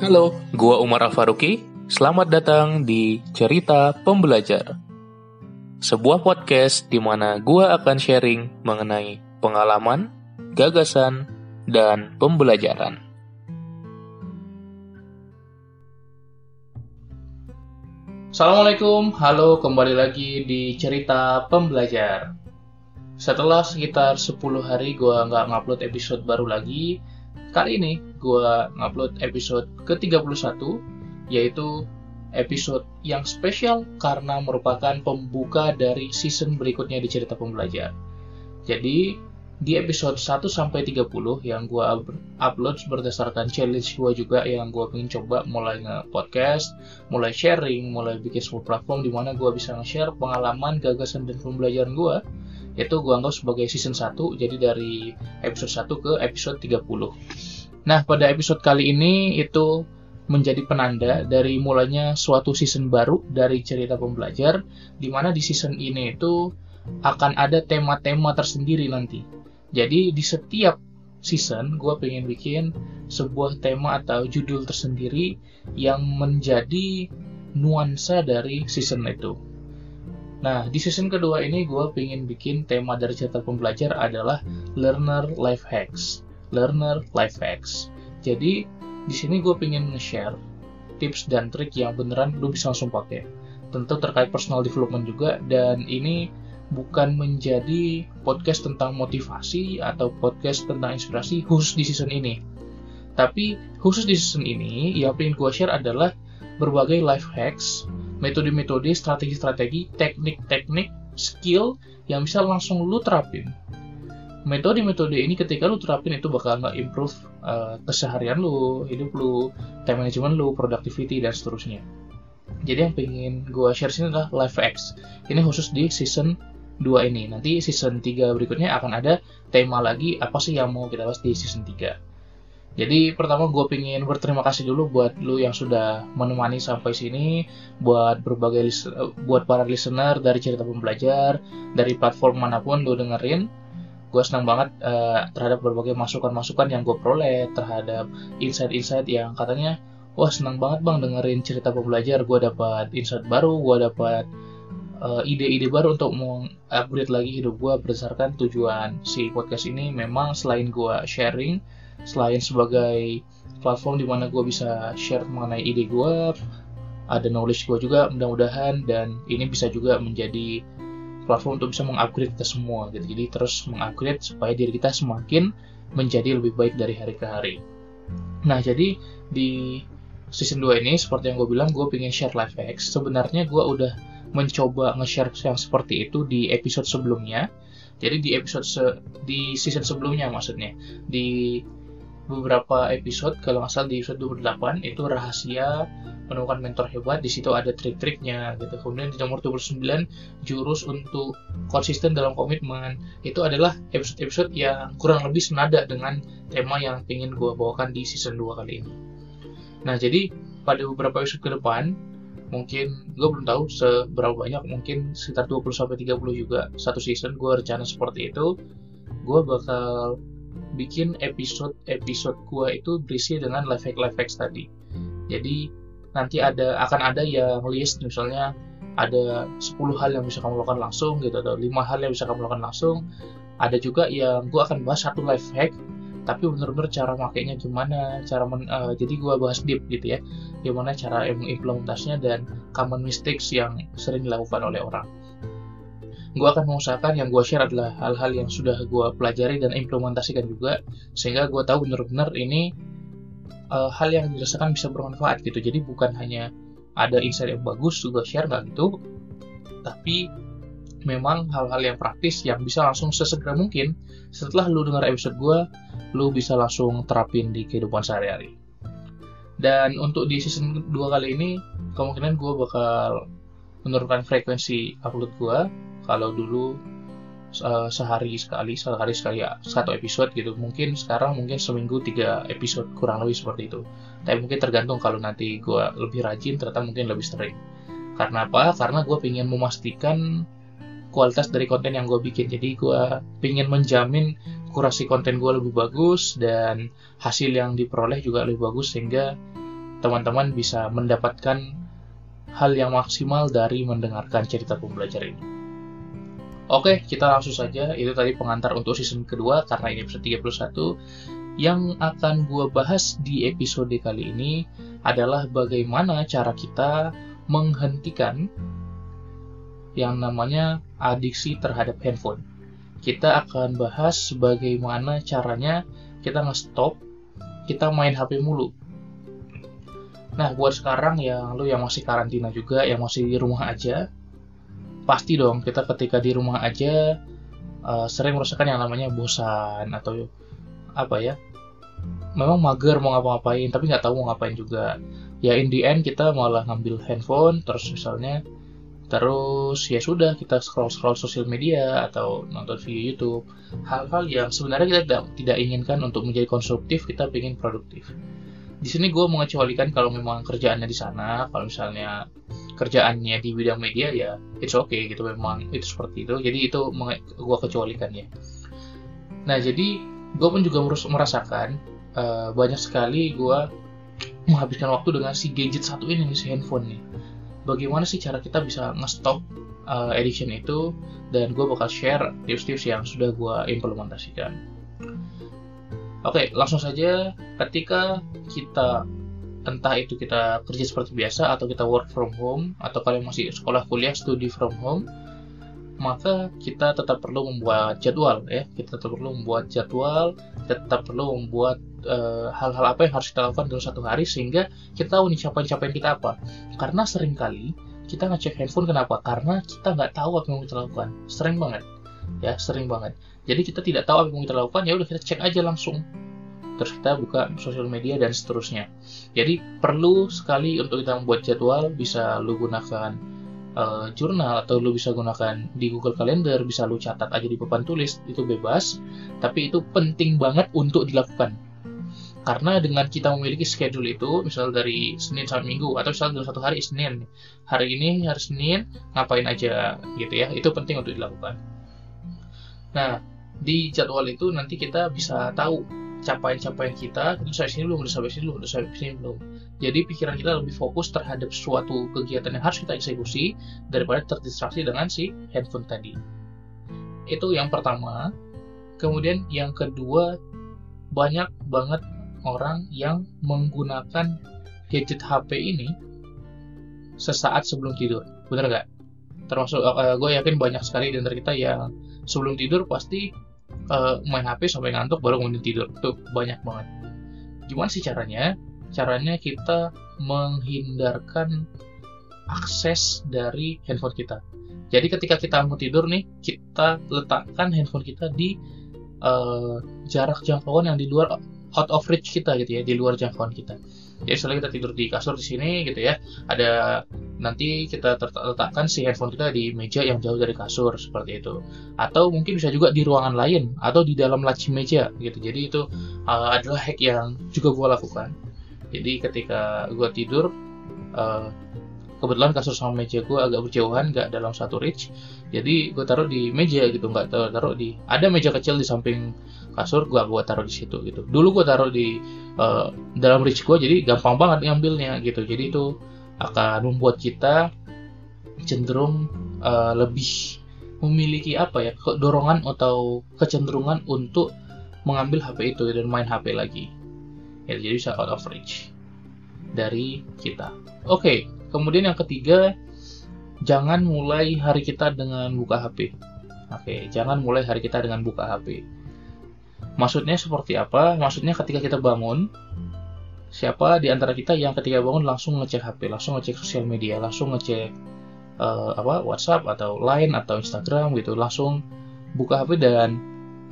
Halo, gua Umar Afaruki. Selamat datang di Cerita Pembelajar. Sebuah podcast di mana gua akan sharing mengenai pengalaman, gagasan, dan pembelajaran. Assalamualaikum, halo kembali lagi di Cerita Pembelajar. Setelah sekitar 10 hari gua nggak ngupload episode baru lagi, Kali ini gue ngupload episode ke-31 yaitu episode yang spesial karena merupakan pembuka dari season berikutnya di cerita pembelajar. Jadi di episode 1 sampai 30 yang gue upload berdasarkan challenge gue juga yang gue pengen coba mulai nge-podcast, mulai sharing, mulai bikin sebuah platform di mana gue bisa nge-share pengalaman, gagasan, dan pembelajaran gue itu gue anggap sebagai season 1 jadi dari episode 1 ke episode 30 nah pada episode kali ini itu menjadi penanda dari mulanya suatu season baru dari cerita pembelajar di mana di season ini itu akan ada tema-tema tersendiri nanti. Jadi di setiap season gue pengen bikin sebuah tema atau judul tersendiri yang menjadi nuansa dari season itu Nah, di season kedua ini gue pengen bikin tema dari cerita pembelajar adalah learner life hacks. Learner life hacks. Jadi, di sini gue pengen nge-share tips dan trik yang beneran lu bisa langsung pakai. Tentu terkait personal development juga, dan ini bukan menjadi podcast tentang motivasi atau podcast tentang inspirasi khusus di season ini. Tapi khusus di season ini, yang pengen gue share adalah berbagai life hacks metode-metode, strategi-strategi, teknik-teknik, skill yang bisa langsung lu terapin. Metode-metode ini ketika lu terapin itu bakal nge-improve uh, keseharian lu, hidup lu, time management lu, productivity, dan seterusnya. Jadi yang pengen gue share sini adalah life hacks. Ini khusus di season 2 ini. Nanti season 3 berikutnya akan ada tema lagi apa sih yang mau kita bahas di season 3. Jadi pertama gue pengen berterima kasih dulu buat lu yang sudah menemani sampai sini, buat berbagai buat para listener dari cerita pembelajar, dari platform mana pun lu dengerin. Gue senang banget uh, terhadap berbagai masukan-masukan yang gue peroleh terhadap insight-insight yang katanya, wah senang banget bang dengerin cerita pembelajar. Gue dapat insight baru, gue dapat uh, ide-ide baru untuk mengupgrade lagi hidup gue berdasarkan tujuan si podcast ini. Memang selain gue sharing selain sebagai platform di mana gue bisa share mengenai ide gue ada knowledge gue juga mudah-mudahan dan ini bisa juga menjadi platform untuk bisa mengupgrade kita semua gitu. Jadi terus mengupgrade supaya diri kita semakin menjadi lebih baik dari hari ke hari. Nah jadi di season 2 ini seperti yang gue bilang gue pengen share life hacks sebenarnya gue udah mencoba nge-share yang seperti itu di episode sebelumnya. Jadi di episode se di season sebelumnya maksudnya. Di beberapa episode kalau nggak salah di episode 28 itu rahasia menemukan mentor hebat. Di situ ada trik-triknya gitu. Kemudian di nomor 29 jurus untuk konsisten dalam komitmen. Itu adalah episode-episode yang kurang lebih senada dengan tema yang ingin gue bawakan di season 2 kali ini. Nah jadi pada beberapa episode ke depan mungkin gue belum tahu seberapa banyak mungkin sekitar 20 sampai 30 juga satu season gue rencana seperti itu. Gue bakal bikin episode-episode gua itu berisi dengan life hack life hacks tadi. Jadi nanti ada akan ada yang list misalnya ada 10 hal yang bisa kamu lakukan langsung gitu atau 5 hal yang bisa kamu lakukan langsung. Ada juga yang gua akan bahas satu life hack tapi benar-benar cara makainya gimana, cara men, uh, jadi gua bahas deep gitu ya. Gimana cara implementasinya dan common mistakes yang sering dilakukan oleh orang gue akan mengusahakan yang gue share adalah hal-hal yang sudah gue pelajari dan implementasikan juga sehingga gue tahu benar-benar ini uh, hal yang dirasakan bisa bermanfaat gitu. Jadi bukan hanya ada insight yang bagus juga share nggak gitu tapi memang hal-hal yang praktis yang bisa langsung sesegera mungkin setelah lu dengar episode gue lu bisa langsung terapin di kehidupan sehari-hari. Dan untuk di season 2 kali ini kemungkinan gue bakal menurunkan frekuensi upload gue kalau dulu uh, sehari sekali sehari sekali ya, satu episode gitu. Mungkin sekarang mungkin seminggu tiga episode kurang lebih seperti itu. Tapi mungkin tergantung kalau nanti gue lebih rajin ternyata mungkin lebih sering. Karena apa? Karena gue ingin memastikan kualitas dari konten yang gue bikin. Jadi gue ingin menjamin kurasi konten gue lebih bagus dan hasil yang diperoleh juga lebih bagus sehingga teman-teman bisa mendapatkan hal yang maksimal dari mendengarkan cerita pembelajar ini. Oke, kita langsung saja. Itu tadi pengantar untuk season kedua karena ini episode 31. Yang akan gue bahas di episode kali ini adalah bagaimana cara kita menghentikan yang namanya adiksi terhadap handphone. Kita akan bahas bagaimana caranya kita nge-stop kita main HP mulu. Nah, buat sekarang yang lu yang masih karantina juga, yang masih di rumah aja, pasti dong kita ketika di rumah aja uh, sering merasakan yang namanya bosan atau apa ya memang mager mau ngapa-ngapain tapi nggak tahu mau ngapain juga. Ya in the end kita malah ngambil handphone terus misalnya terus ya sudah kita scroll scroll sosial media atau nonton video YouTube. Hal-hal yang sebenarnya kita tidak tidak inginkan untuk menjadi konstruktif kita ingin produktif di sini gue mengecualikan kalau memang kerjaannya di sana kalau misalnya kerjaannya di bidang media ya it's okay gitu memang itu seperti itu. Jadi itu gue kecualikan ya. Nah jadi gue pun juga merasakan uh, banyak sekali gue menghabiskan waktu dengan si gadget satu ini si handphone nih bagaimana sih cara kita bisa nge-stop uh, addiction itu dan gue bakal share tips-tips yang sudah gue implementasikan oke langsung saja ketika kita entah itu kita kerja seperti biasa atau kita work from home atau kalian masih sekolah kuliah studi from home maka kita tetap perlu membuat jadwal ya. Kita tetap perlu membuat jadwal tetap perlu membuat eh, hal-hal apa yang harus kita lakukan dalam satu hari sehingga kita tahu nih capaian-capaian kita apa. Karena sering kali kita ngecek handphone kenapa? Karena kita nggak tahu apa yang kita lakukan. Sering banget. Ya sering banget jadi kita tidak tahu apa yang kita lakukan ya udah kita cek aja langsung terus kita buka sosial media dan seterusnya. Jadi perlu sekali untuk kita membuat jadwal, bisa lu gunakan uh, jurnal atau lu bisa gunakan di Google Calendar, bisa lu catat aja di papan tulis, itu bebas, tapi itu penting banget untuk dilakukan. Karena dengan kita memiliki schedule itu, misal dari Senin sampai Minggu, atau misal dalam satu hari Senin, hari ini hari Senin, ngapain aja gitu ya, itu penting untuk dilakukan. Nah, di jadwal itu nanti kita bisa tahu capaian-capaian kita itu sampai sini belum udah sampai sini belum udah sampai sini belum. Jadi pikiran kita lebih fokus terhadap suatu kegiatan yang harus kita eksekusi daripada terdistraksi dengan si handphone tadi. Itu yang pertama. Kemudian yang kedua banyak banget orang yang menggunakan gadget HP ini sesaat sebelum tidur. Bener nggak? Termasuk uh, gue yakin banyak sekali di antara kita yang sebelum tidur pasti uh, main HP sampai ngantuk baru kemudian tidur. Itu banyak banget. Gimana sih caranya caranya kita menghindarkan akses dari handphone kita. Jadi ketika kita mau tidur nih kita letakkan handphone kita di uh, jarak jangkauan yang di luar out of reach kita gitu ya di luar jangkauan kita. Jadi setelah kita tidur di kasur di sini gitu ya ada nanti kita letakkan si handphone kita di meja yang jauh dari kasur seperti itu. Atau mungkin bisa juga di ruangan lain atau di dalam laci meja gitu. Jadi itu uh, adalah hack yang juga gue lakukan. Jadi ketika gue tidur uh, kebetulan kasur sama meja gue agak berjauhan nggak dalam satu reach. Jadi gue taruh di meja gitu nggak taruh, di ada meja kecil di samping kasur gue buat taruh di situ gitu. Dulu gue taruh di uh, dalam reach gue jadi gampang banget ngambilnya gitu. Jadi itu akan membuat kita cenderung uh, lebih memiliki apa ya dorongan atau kecenderungan untuk mengambil HP itu dan main HP lagi. Ya jadi bisa out of reach dari kita. Oke okay, kemudian yang ketiga jangan mulai hari kita dengan buka HP oke jangan mulai hari kita dengan buka HP maksudnya seperti apa? Maksudnya ketika kita bangun siapa di antara kita yang ketika bangun langsung ngecek HP, langsung ngecek sosial media, langsung ngecek uh, apa WhatsApp atau Line atau Instagram gitu, langsung buka HP dan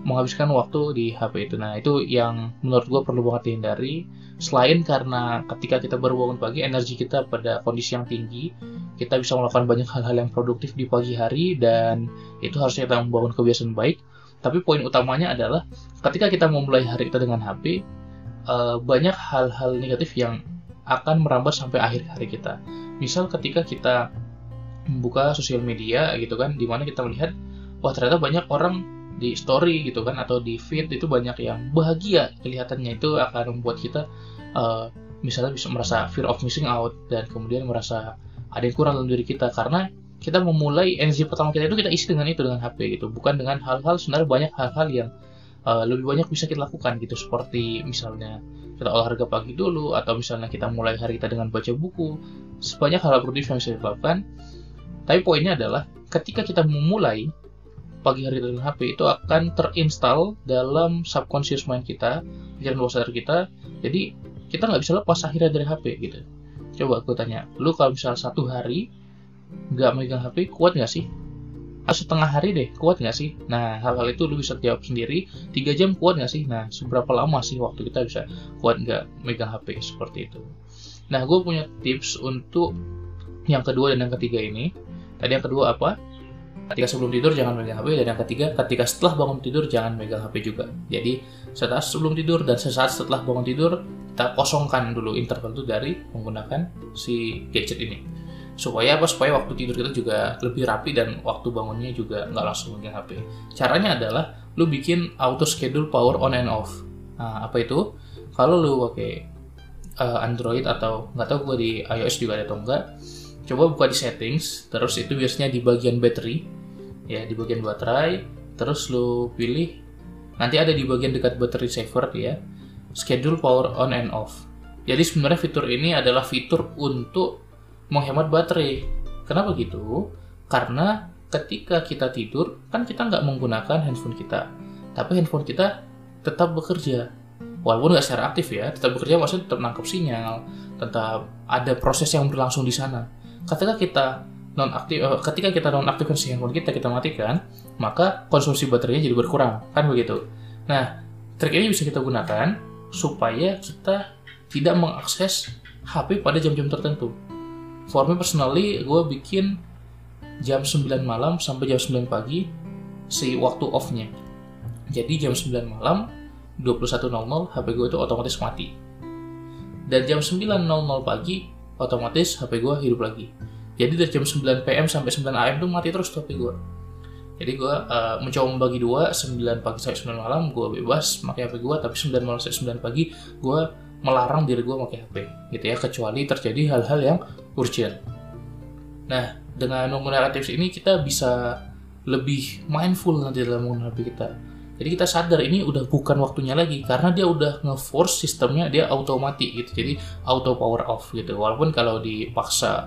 menghabiskan waktu di HP itu. Nah, itu yang menurut gue perlu banget dihindari. Selain karena ketika kita baru bangun pagi, energi kita pada kondisi yang tinggi, kita bisa melakukan banyak hal-hal yang produktif di pagi hari dan itu harusnya kita membangun kebiasaan baik. Tapi poin utamanya adalah ketika kita memulai hari kita dengan HP, uh, banyak hal-hal negatif yang akan merambat sampai akhir hari kita. Misal ketika kita membuka sosial media gitu kan, di mana kita melihat wah ternyata banyak orang di story gitu kan atau di feed itu banyak yang bahagia kelihatannya. Itu akan membuat kita uh, misalnya bisa merasa fear of missing out dan kemudian merasa ada yang kurang dalam diri kita. Karena kita memulai energi pertama kita itu kita isi dengan itu dengan HP gitu. Bukan dengan hal-hal sebenarnya banyak hal-hal yang uh, lebih banyak bisa kita lakukan gitu. Seperti misalnya kita olahraga pagi dulu atau misalnya kita mulai hari kita dengan baca buku. Sebanyak hal produktif yang bisa dilakukan. Tapi poinnya adalah ketika kita memulai pagi hari dengan HP itu akan terinstall dalam subconscious mind kita, pikiran bawah sadar kita. Jadi kita nggak bisa lepas akhirnya dari HP gitu. Coba aku tanya, lu kalau misal satu hari nggak megang HP, kuat nggak sih? Atau setengah hari deh, kuat nggak sih? Nah, hal-hal itu lu bisa jawab sendiri. Tiga jam kuat nggak sih? Nah, seberapa lama sih waktu kita bisa kuat nggak megang HP seperti itu? Nah, gue punya tips untuk yang kedua dan yang ketiga ini. Tadi yang kedua apa? Ketika sebelum tidur jangan megang HP dan yang ketiga ketika setelah bangun tidur jangan megang HP juga. Jadi sesaat sebelum tidur dan sesaat setelah bangun tidur kita kosongkan dulu interval itu dari menggunakan si gadget ini. Supaya apa? Supaya waktu tidur kita juga lebih rapi dan waktu bangunnya juga nggak langsung megang HP caranya adalah lu bikin auto schedule power on and off. Nah apa itu? Kalau lu pakai uh, Android atau nggak tahu gue di iOS juga ada atau enggak coba buka di settings terus itu biasanya di bagian battery ya di bagian baterai terus lu pilih nanti ada di bagian dekat battery saver ya schedule power on and off. Jadi sebenarnya fitur ini adalah fitur untuk menghemat baterai. Kenapa gitu? Karena ketika kita tidur kan kita nggak menggunakan handphone kita tapi handphone kita tetap bekerja. Walaupun nggak secara aktif ya tetap bekerja maksudnya tetap nangkep sinyal tetap ada proses yang berlangsung di sana. Ketika kita nonaktif uh, ketika kita nonaktifkan si handphone kita kita matikan maka konsumsi baterainya jadi berkurang. Kan begitu? Nah trik ini bisa kita gunakan supaya kita tidak mengakses HP pada jam-jam tertentu. For me personally gue bikin jam 9 malam sampai jam 9 pagi si waktu off-nya. Jadi jam 9 malam 21.00 HP gue itu otomatis mati. Dan jam 9.00 pagi otomatis HP gue hidup lagi jadi dari jam 9 PM sampai 9 AM tuh mati terus HP gue jadi gue uh, mencoba membagi dua 9 pagi sampai 9 malam gue bebas pakai HP gue tapi 9 malam sampai 9 pagi gue melarang diri gue pakai HP gitu ya. Kecuali terjadi hal-hal yang urgent. Nah dengan menggunakan tips ini kita bisa lebih mindful nanti dalam menggunakan HP kita. Jadi kita sadar ini udah bukan waktunya lagi karena dia udah nge-force sistemnya dia otomatis gitu. Jadi auto power off gitu. Walaupun kalau dipaksa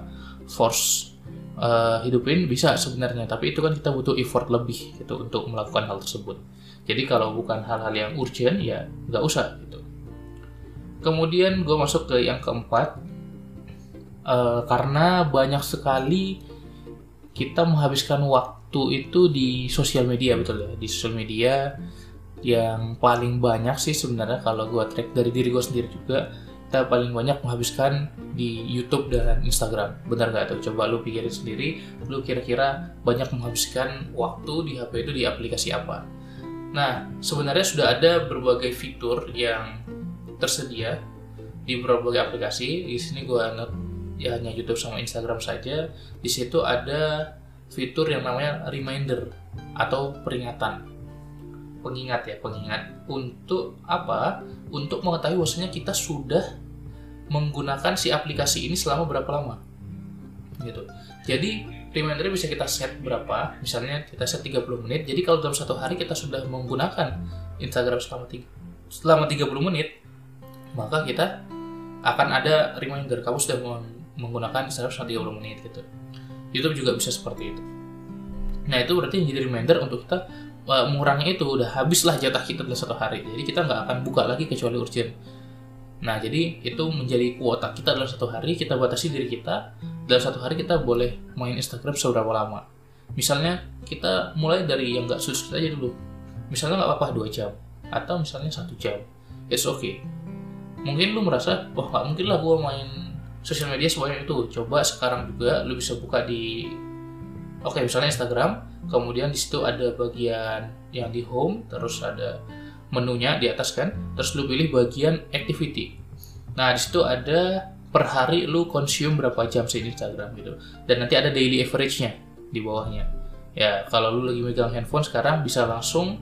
force uh, hidupin bisa sebenarnya. Tapi itu kan kita butuh effort lebih gitu untuk melakukan hal tersebut. Jadi kalau bukan hal-hal yang urgent ya nggak usah gitu. Kemudian gue masuk ke yang keempat uh, karena banyak sekali kita menghabiskan waktu itu di sosial media betul ya? Di sosial media yang paling banyak sih sebenarnya kalau gue track dari diri gue sendiri juga kita paling banyak menghabiskan di YouTube dan Instagram. Benar nggak tuh? Coba lu pikirin sendiri, lu kira-kira banyak menghabiskan waktu di HP itu di aplikasi apa? Nah, sebenarnya sudah ada berbagai fitur yang tersedia di berbagai aplikasi. Di sini gue note ya hanya YouTube sama Instagram saja. Di situ ada fitur yang namanya reminder atau peringatan pengingat ya pengingat untuk apa? Untuk mengetahui bahwasanya kita sudah menggunakan si aplikasi ini selama berapa lama. Gitu. Jadi reminder bisa kita set berapa? Misalnya kita set 30 menit. Jadi kalau dalam satu hari kita sudah menggunakan Instagram selama tiga, selama 30 menit maka kita akan ada reminder kamu sudah menggunakan Instagram selama 30 menit gitu. YouTube juga bisa seperti itu. Nah itu berarti menjadi reminder untuk kita uh, mengurangi itu udah habislah jatah kita dalam satu hari. Jadi kita nggak akan buka lagi kecuali urgent. Nah jadi itu menjadi kuota kita dalam satu hari kita batasi diri kita. Dalam satu hari kita boleh main Instagram seberapa lama. Misalnya kita mulai dari yang nggak susah aja dulu. Misalnya nggak apa-apa dua jam atau misalnya satu jam. It's okay. Mungkin lu merasa wah nggak mungkin lah gue main sosial media sebanyak itu. Coba sekarang juga lu bisa buka di oke okay, misalnya Instagram kemudian di situ ada bagian yang di home terus ada menunya di atas kan terus lu pilih bagian activity. Nah di situ ada per hari lu consume berapa jam sih Instagram gitu. Dan nanti ada daily average-nya di bawahnya. Ya kalau lu lagi megang handphone sekarang bisa langsung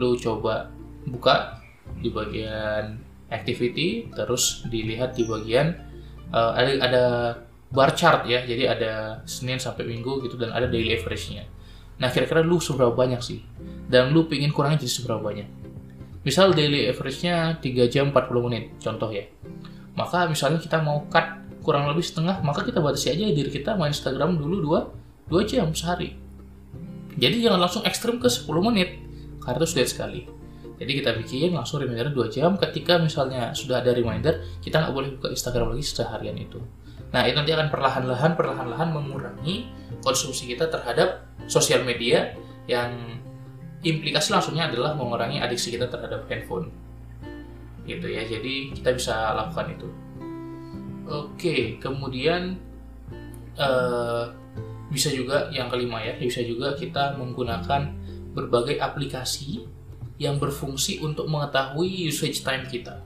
lu coba buka di bagian activity, terus dilihat di bagian uh, ada ada bar chart ya, jadi ada Senin sampai Minggu gitu dan ada daily average-nya. Nah kira-kira lu seberapa banyak sih? Dan lu pingin kurangnya jadi seberapa banyak? Misal daily average-nya 3 jam 40 menit, contoh ya. Maka misalnya kita mau cut kurang lebih setengah, maka kita batasi aja diri kita main Instagram dulu 2, 2 jam sehari. Jadi jangan langsung ekstrim ke 10 menit, karena itu sulit sekali. Jadi kita bikin langsung reminder 2 jam, ketika misalnya sudah ada reminder, kita nggak boleh buka Instagram lagi seharian itu. Nah, itu nanti akan perlahan-lahan, perlahan-lahan mengurangi konsumsi kita terhadap sosial media yang implikasi langsungnya adalah mengurangi adiksi kita terhadap handphone. Gitu ya, jadi kita bisa lakukan itu. Oke, kemudian uh, bisa juga yang kelima ya, bisa juga kita menggunakan berbagai aplikasi yang berfungsi untuk mengetahui usage time kita.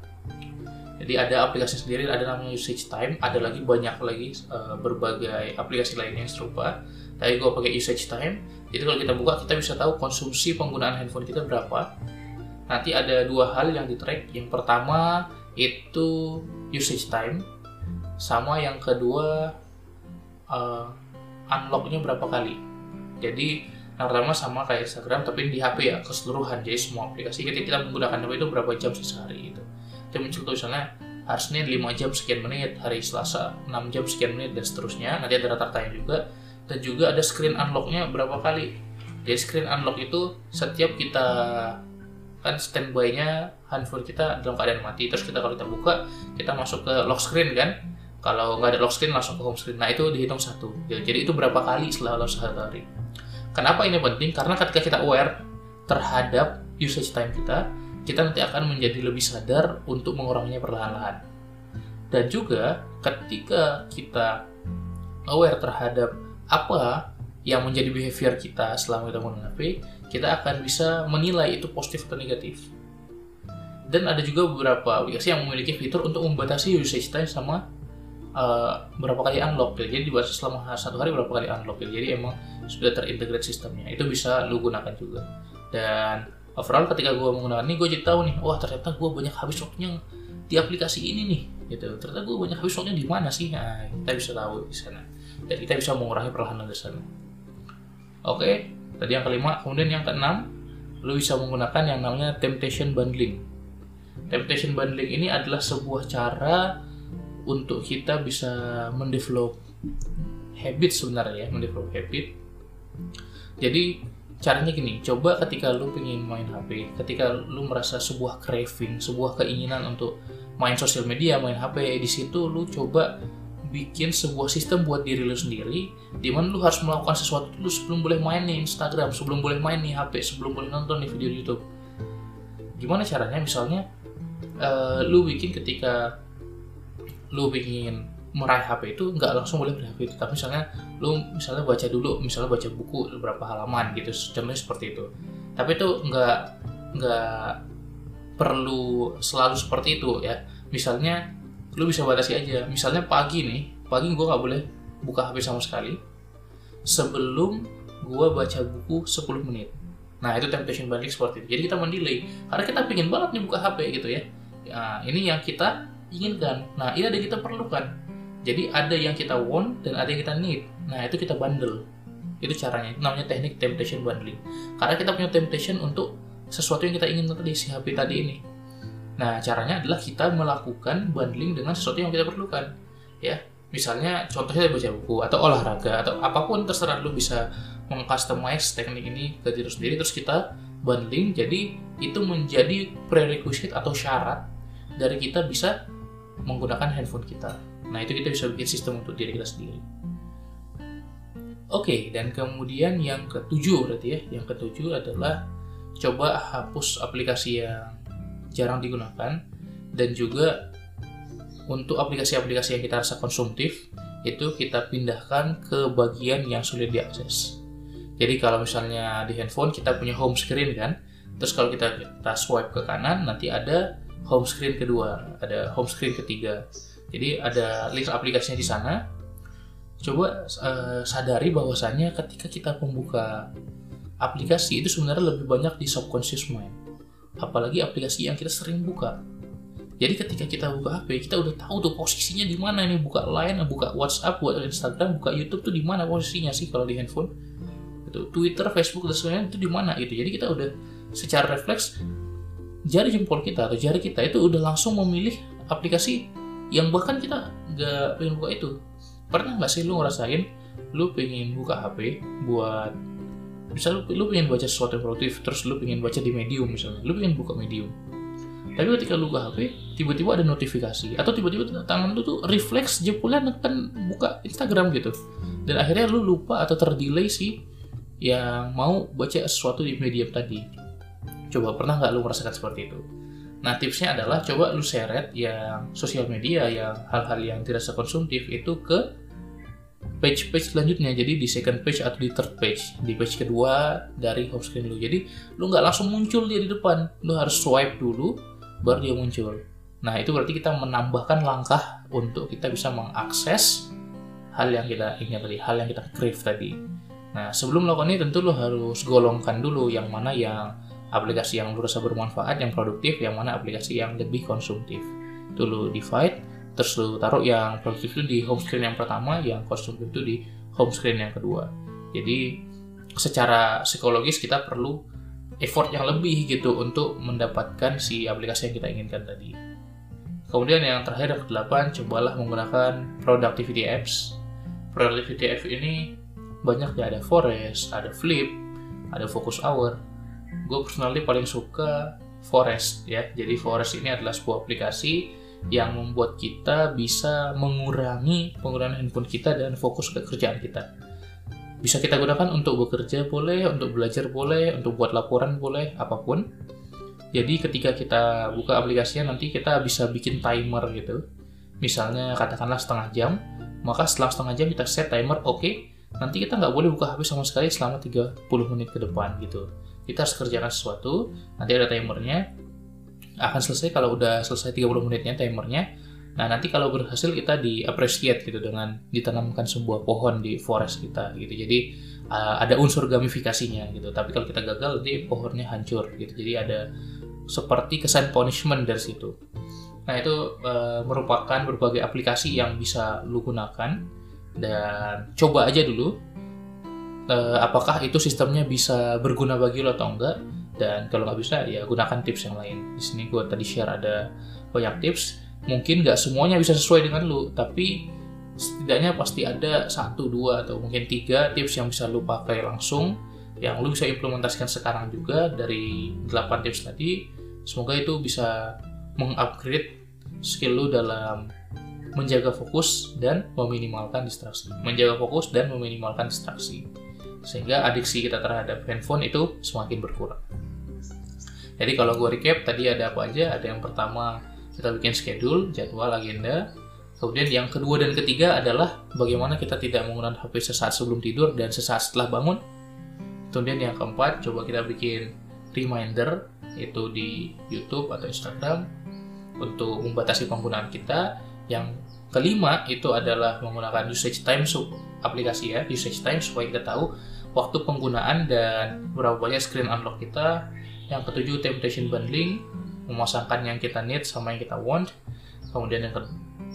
Jadi ada aplikasi sendiri, ada namanya usage time, ada lagi banyak lagi uh, berbagai aplikasi lainnya yang serupa. Tapi gue pakai usage time. Jadi kalau kita buka kita bisa tahu konsumsi penggunaan handphone kita berapa. Nanti ada dua hal yang di track. Yang pertama itu usage time sama yang kedua uh, unlocknya berapa kali jadi yang pertama sama kayak Instagram tapi di HP ya keseluruhan jadi semua aplikasi ketika kita menggunakan HP itu berapa jam sehari gitu kita muncul tulisannya hari Senin 5 jam sekian menit hari Selasa 6 jam sekian menit dan seterusnya. Nanti ada rata-ratanya juga. Dan juga ada screen unlocknya berapa kali. Jadi screen unlock itu setiap kita kan standby-nya handphone kita dalam keadaan mati. Terus kita kalau kita buka kita masuk ke lock screen kan? Kalau nggak ada lock screen langsung ke home screen. Nah itu dihitung satu. Jadi itu berapa kali setelah satu hari. Kenapa ini penting? Karena ketika kita aware terhadap usage time kita kita nanti akan menjadi lebih sadar untuk menguranginya perlahan-lahan dan juga ketika kita aware terhadap apa yang menjadi behavior kita selama kita menggunakan HP, kita akan bisa menilai itu positif atau negatif. Dan ada juga beberapa aplikasi yang memiliki fitur untuk membatasi usage time sama uh, berapa kali unlock gitu. Jadi dibaca selama satu hari berapa kali unlock gitu. Jadi emang sudah terintegrate sistemnya. Itu bisa lu gunakan juga. Dan overall ketika gue menggunakan ini gue jadi tahu nih, wah ternyata gue banyak habis waktunya di aplikasi ini nih gitu. Ternyata gue banyak habis waktunya di mana sih? Nah, kita bisa tahu di sana. Dan kita bisa mengurangi perlahan di sana. Oke, tadi yang kelima, kemudian yang keenam, lu bisa menggunakan yang namanya temptation bundling. Temptation bundling ini adalah sebuah cara untuk kita bisa mendevelop habit sebenarnya ya, mendevelop habit. Jadi caranya gini, coba ketika lu pengen main HP, ketika lu merasa sebuah craving, sebuah keinginan untuk main sosial media, main HP, di situ lu coba bikin sebuah sistem buat diri lu sendiri di mana lu harus melakukan sesuatu dulu sebelum boleh main nih Instagram, sebelum boleh main nih HP, sebelum boleh nonton nih video YouTube. Gimana caranya? Misalnya uh, lu bikin ketika lu ingin meraih HP itu nggak langsung boleh beli HP itu. Tapi misalnya lu misalnya baca dulu misalnya baca buku beberapa halaman gitu contohnya seperti itu. Tapi itu nggak nggak perlu selalu seperti itu ya. Misalnya lu bisa batasi aja. Misalnya pagi nih pagi gue nggak boleh buka HP sama sekali sebelum gue baca buku 10 menit. Nah itu temptation balik seperti itu. Jadi kita mendelay karena kita pingin banget nih buka HP gitu ya. Nah, ini yang kita inginkan. Nah, ini ada yang kita perlukan. Jadi ada yang kita want dan ada yang kita need. Nah, itu kita bundle. Itu caranya. Namanya teknik temptation bundling. Karena kita punya temptation untuk sesuatu yang kita ingin tadi si HP tadi ini. Nah, caranya adalah kita melakukan bundling dengan sesuatu yang kita perlukan. Ya, misalnya contohnya baca buku atau olahraga atau apa pun terserah lu bisa mengcustomize teknik ini ke diri sendiri terus kita bundling jadi itu menjadi prerequisite atau syarat dari kita bisa menggunakan handphone kita. Nah, itu kita bisa bikin sistem untuk diri kita sendiri. Oke, okay, dan kemudian yang ketujuh berarti ya, yang ketujuh adalah coba hapus aplikasi yang jarang digunakan dan juga untuk aplikasi-aplikasi yang kita rasa konsumtif itu kita pindahkan ke bagian yang sulit diakses. Jadi kalau misalnya di handphone kita punya home screen kan, terus kalau kita, kita swipe ke kanan nanti ada home screen kedua, ada home screen ketiga. Jadi ada list aplikasinya di sana. Coba uh, sadari bahwasannya ketika kita membuka aplikasi itu sebenarnya lebih banyak di subconscious mind. Apalagi aplikasi yang kita sering buka. Jadi ketika kita buka HP, kita udah tahu tuh posisinya di mana nih buka Line, buka WhatsApp, buka Instagram, buka YouTube tuh di mana posisinya sih kalau di handphone. Itu Twitter, Facebook dan sebagainya itu di mana gitu. Jadi kita udah secara refleks jari jempol kita atau jari kita itu udah langsung memilih aplikasi yang bahkan kita nggak pengen buka itu. Pernah nggak sih lu ngerasain lu pengen buka HP buat misal lu, lu pengen baca sesuatu yang produktif terus lu pengen baca di medium misalnya lu pengen buka medium. Tapi ketika lu buka HP tiba-tiba ada notifikasi atau tiba-tiba tangan lu tuh refleks jempolnya akan buka Instagram gitu. Dan akhirnya lu lupa atau terdelay sih yang mau baca sesuatu di medium tadi. Coba pernah nggak lu merasakan seperti itu nah tipsnya adalah coba lu seret yang sosial media yang hal-hal yang tidak sekonsumtif itu ke page-page selanjutnya. Jadi di second page atau di third page. Di page kedua dari home screen lu. Jadi lu nggak langsung muncul dia di depan. Lu harus swipe dulu baru dia muncul. Nah itu berarti kita menambahkan langkah untuk kita bisa mengakses hal yang kita ingat tadi hal yang kita crave tadi. Nah sebelum melakukan ini tentu lu harus golongkan dulu yang mana yang aplikasi yang rasa bermanfaat yang produktif yang mana aplikasi yang lebih konsumtif. Itu lu divide terus lu taruh yang produktif itu di home screen yang pertama yang konsumtif itu di home screen yang kedua. Jadi secara psikologis kita perlu effort yang lebih gitu untuk mendapatkan si aplikasi yang kita inginkan tadi. Kemudian yang terakhir yang kedelapan cobalah menggunakan productivity apps. Productivity apps ini banyak ya ada Forest ada Flip ada Focus Hour gue personally paling suka Forest ya jadi Forest ini adalah sebuah aplikasi yang membuat kita bisa mengurangi penggunaan handphone kita dan fokus ke kerjaan kita. Bisa kita gunakan untuk bekerja boleh, untuk belajar boleh, untuk buat laporan boleh, apa pun. Jadi ketika kita buka aplikasinya nanti kita bisa bikin timer gitu. Misalnya katakanlah setengah jam, maka setelah setengah jam kita set timer oke, okay, nanti kita nggak boleh buka HP sama sekali selama 30 menit ke depan gitu. Kita harus kerjakan sesuatu, nanti ada timernya, akan selesai kalau udah selesai 30 menitnya timernya. Nah, nanti kalau berhasil kita di appreciate gitu dengan ditanamkan sebuah pohon di forest kita gitu. Jadi uh, ada unsur gamifikasinya gitu. Tapi kalau kita gagal nanti pohonnya hancur gitu. Jadi ada seperti kesan punishment dari situ. Nah, itu uh, merupakan berbagai aplikasi yang bisa lu gunakan dan coba aja dulu uh, apakah itu sistemnya bisa berguna bagi lo atau enggak? Dan kalau nggak bisa ya gunakan tips yang lain. Di sini gue tadi share ada banyak tips. Mungkin nggak semuanya bisa sesuai dengan lu tapi setidaknya pasti ada satu dua atau mungkin tiga tips yang bisa lu pakai langsung yang lu bisa implementasikan sekarang juga dari 8 tips tadi. Semoga itu bisa mengupgrade skill lu dalam menjaga fokus dan meminimalkan distraksi menjaga fokus dan meminimalkan distraksi sehingga adiksi kita terhadap handphone itu semakin berkurang. Jadi kalau gue recap tadi ada apa aja? Ada yang pertama kita bikin schedule, jadwal, agenda. Kemudian yang kedua dan ketiga adalah bagaimana kita tidak menggunakan HP sesaat sebelum tidur dan sesaat setelah bangun. Kemudian yang keempat, coba kita bikin reminder itu di YouTube atau Instagram untuk membatasi penggunaan kita. Yang kelima itu adalah menggunakan usage time aplikasi ya, usage time supaya kita tahu waktu penggunaan dan berapa banyak screen unlock kita. Yang ketujuh, temptation bundling, memasangkan yang kita need sama yang kita want. Kemudian yang ke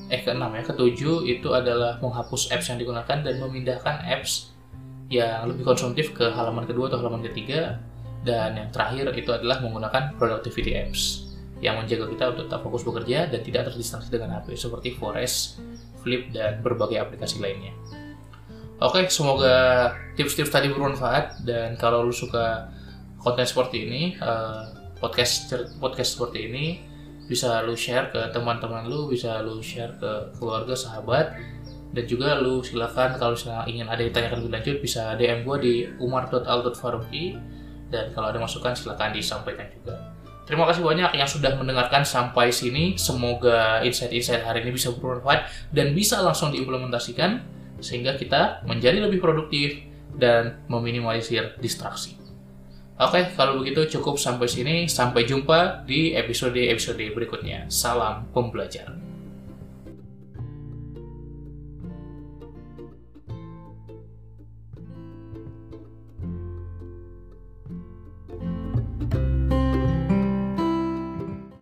eh keenam ya, ketujuh itu adalah menghapus apps yang digunakan dan memindahkan apps yang lebih konsumtif ke halaman kedua atau halaman ketiga. Dan yang terakhir itu adalah menggunakan productivity apps yang menjaga kita untuk tetap fokus bekerja dan tidak terdistraksi dengan HP seperti Forest, Flip, dan berbagai aplikasi lainnya. Oke, semoga tips-tips tadi bermanfaat dan kalau lu suka konten seperti ini, uh, podcast podcast seperti ini bisa lu share ke teman-teman lu, bisa lu share ke keluarga, sahabat dan juga lu silakan kalau misalnya ingin ada yang tanyakan lebih lanjut bisa DM gua di umar.al.faruqi dan kalau ada masukan silakan disampaikan juga. Terima kasih banyak yang sudah mendengarkan sampai sini. Semoga insight-insight hari ini bisa bermanfaat dan bisa langsung diimplementasikan sehingga kita menjadi lebih produktif dan meminimalisir distraksi. Oke, kalau begitu cukup sampai sini. Sampai jumpa di episode-episode berikutnya. Salam pembelajar.